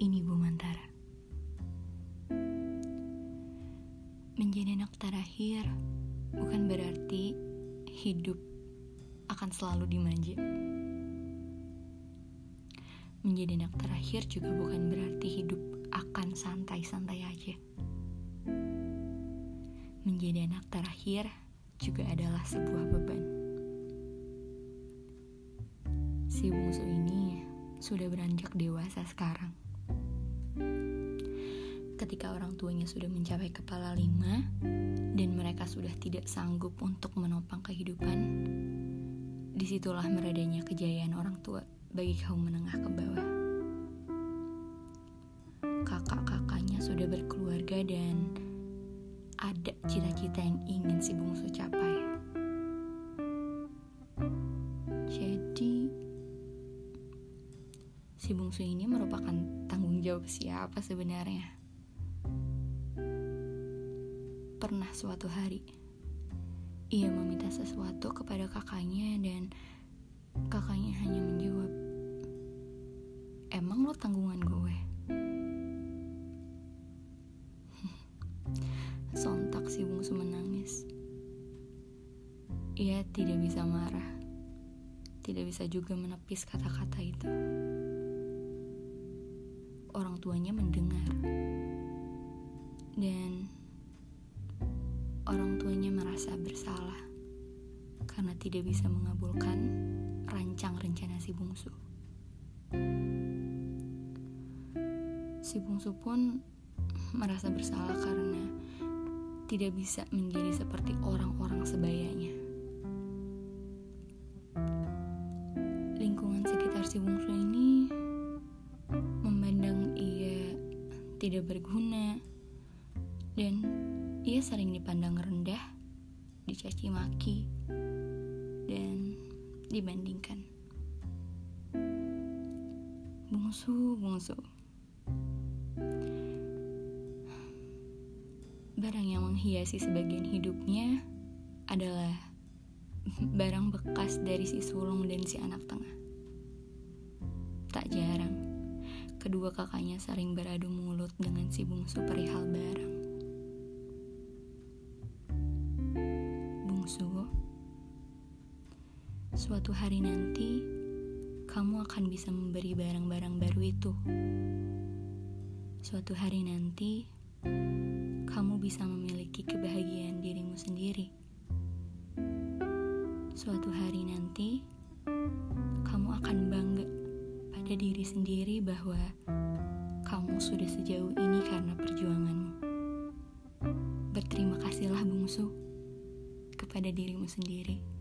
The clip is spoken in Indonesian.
ini Bu Mantara. Menjadi anak terakhir bukan berarti hidup akan selalu dimanja. Menjadi anak terakhir juga bukan berarti hidup akan santai-santai aja. Menjadi anak terakhir juga adalah sebuah beban. Si bungsu ini sudah beranjak dewasa sekarang ketika orang tuanya sudah mencapai kepala lima dan mereka sudah tidak sanggup untuk menopang kehidupan, di situlah meredanya kejayaan orang tua bagi kaum menengah ke bawah. Kakak-kakaknya sudah berkeluarga dan ada cita-cita yang ingin si bungsu capai. Jadi, si bungsu ini merupakan tanggung jawab siapa sebenarnya? Pernah suatu hari, ia meminta sesuatu kepada kakaknya dan kakaknya hanya menjawab, Emang lo tanggungan gue? Sontak si bungsu menangis. Ia tidak bisa marah, tidak bisa juga menepis kata-kata itu. Orang tuanya mendengar, dan merasa bersalah karena tidak bisa mengabulkan rancang rencana si bungsu. Si bungsu pun merasa bersalah karena tidak bisa menjadi seperti orang-orang sebayanya. Lingkungan sekitar si bungsu ini memandang ia tidak berguna dan ia sering dipandang rendah, dicaci maki, dan dibandingkan. Bungsu, bungsu. Barang yang menghiasi sebagian hidupnya adalah barang bekas dari si sulung dan si anak tengah. Tak jarang, kedua kakaknya sering beradu mulut dengan si bungsu perihal barang. Suatu hari nanti kamu akan bisa memberi barang-barang baru itu. Suatu hari nanti kamu bisa memiliki kebahagiaan dirimu sendiri. Suatu hari nanti kamu akan bangga pada diri sendiri bahwa kamu sudah sejauh ini karena perjuanganmu. Berterima kasihlah bungsu kepada dirimu sendiri.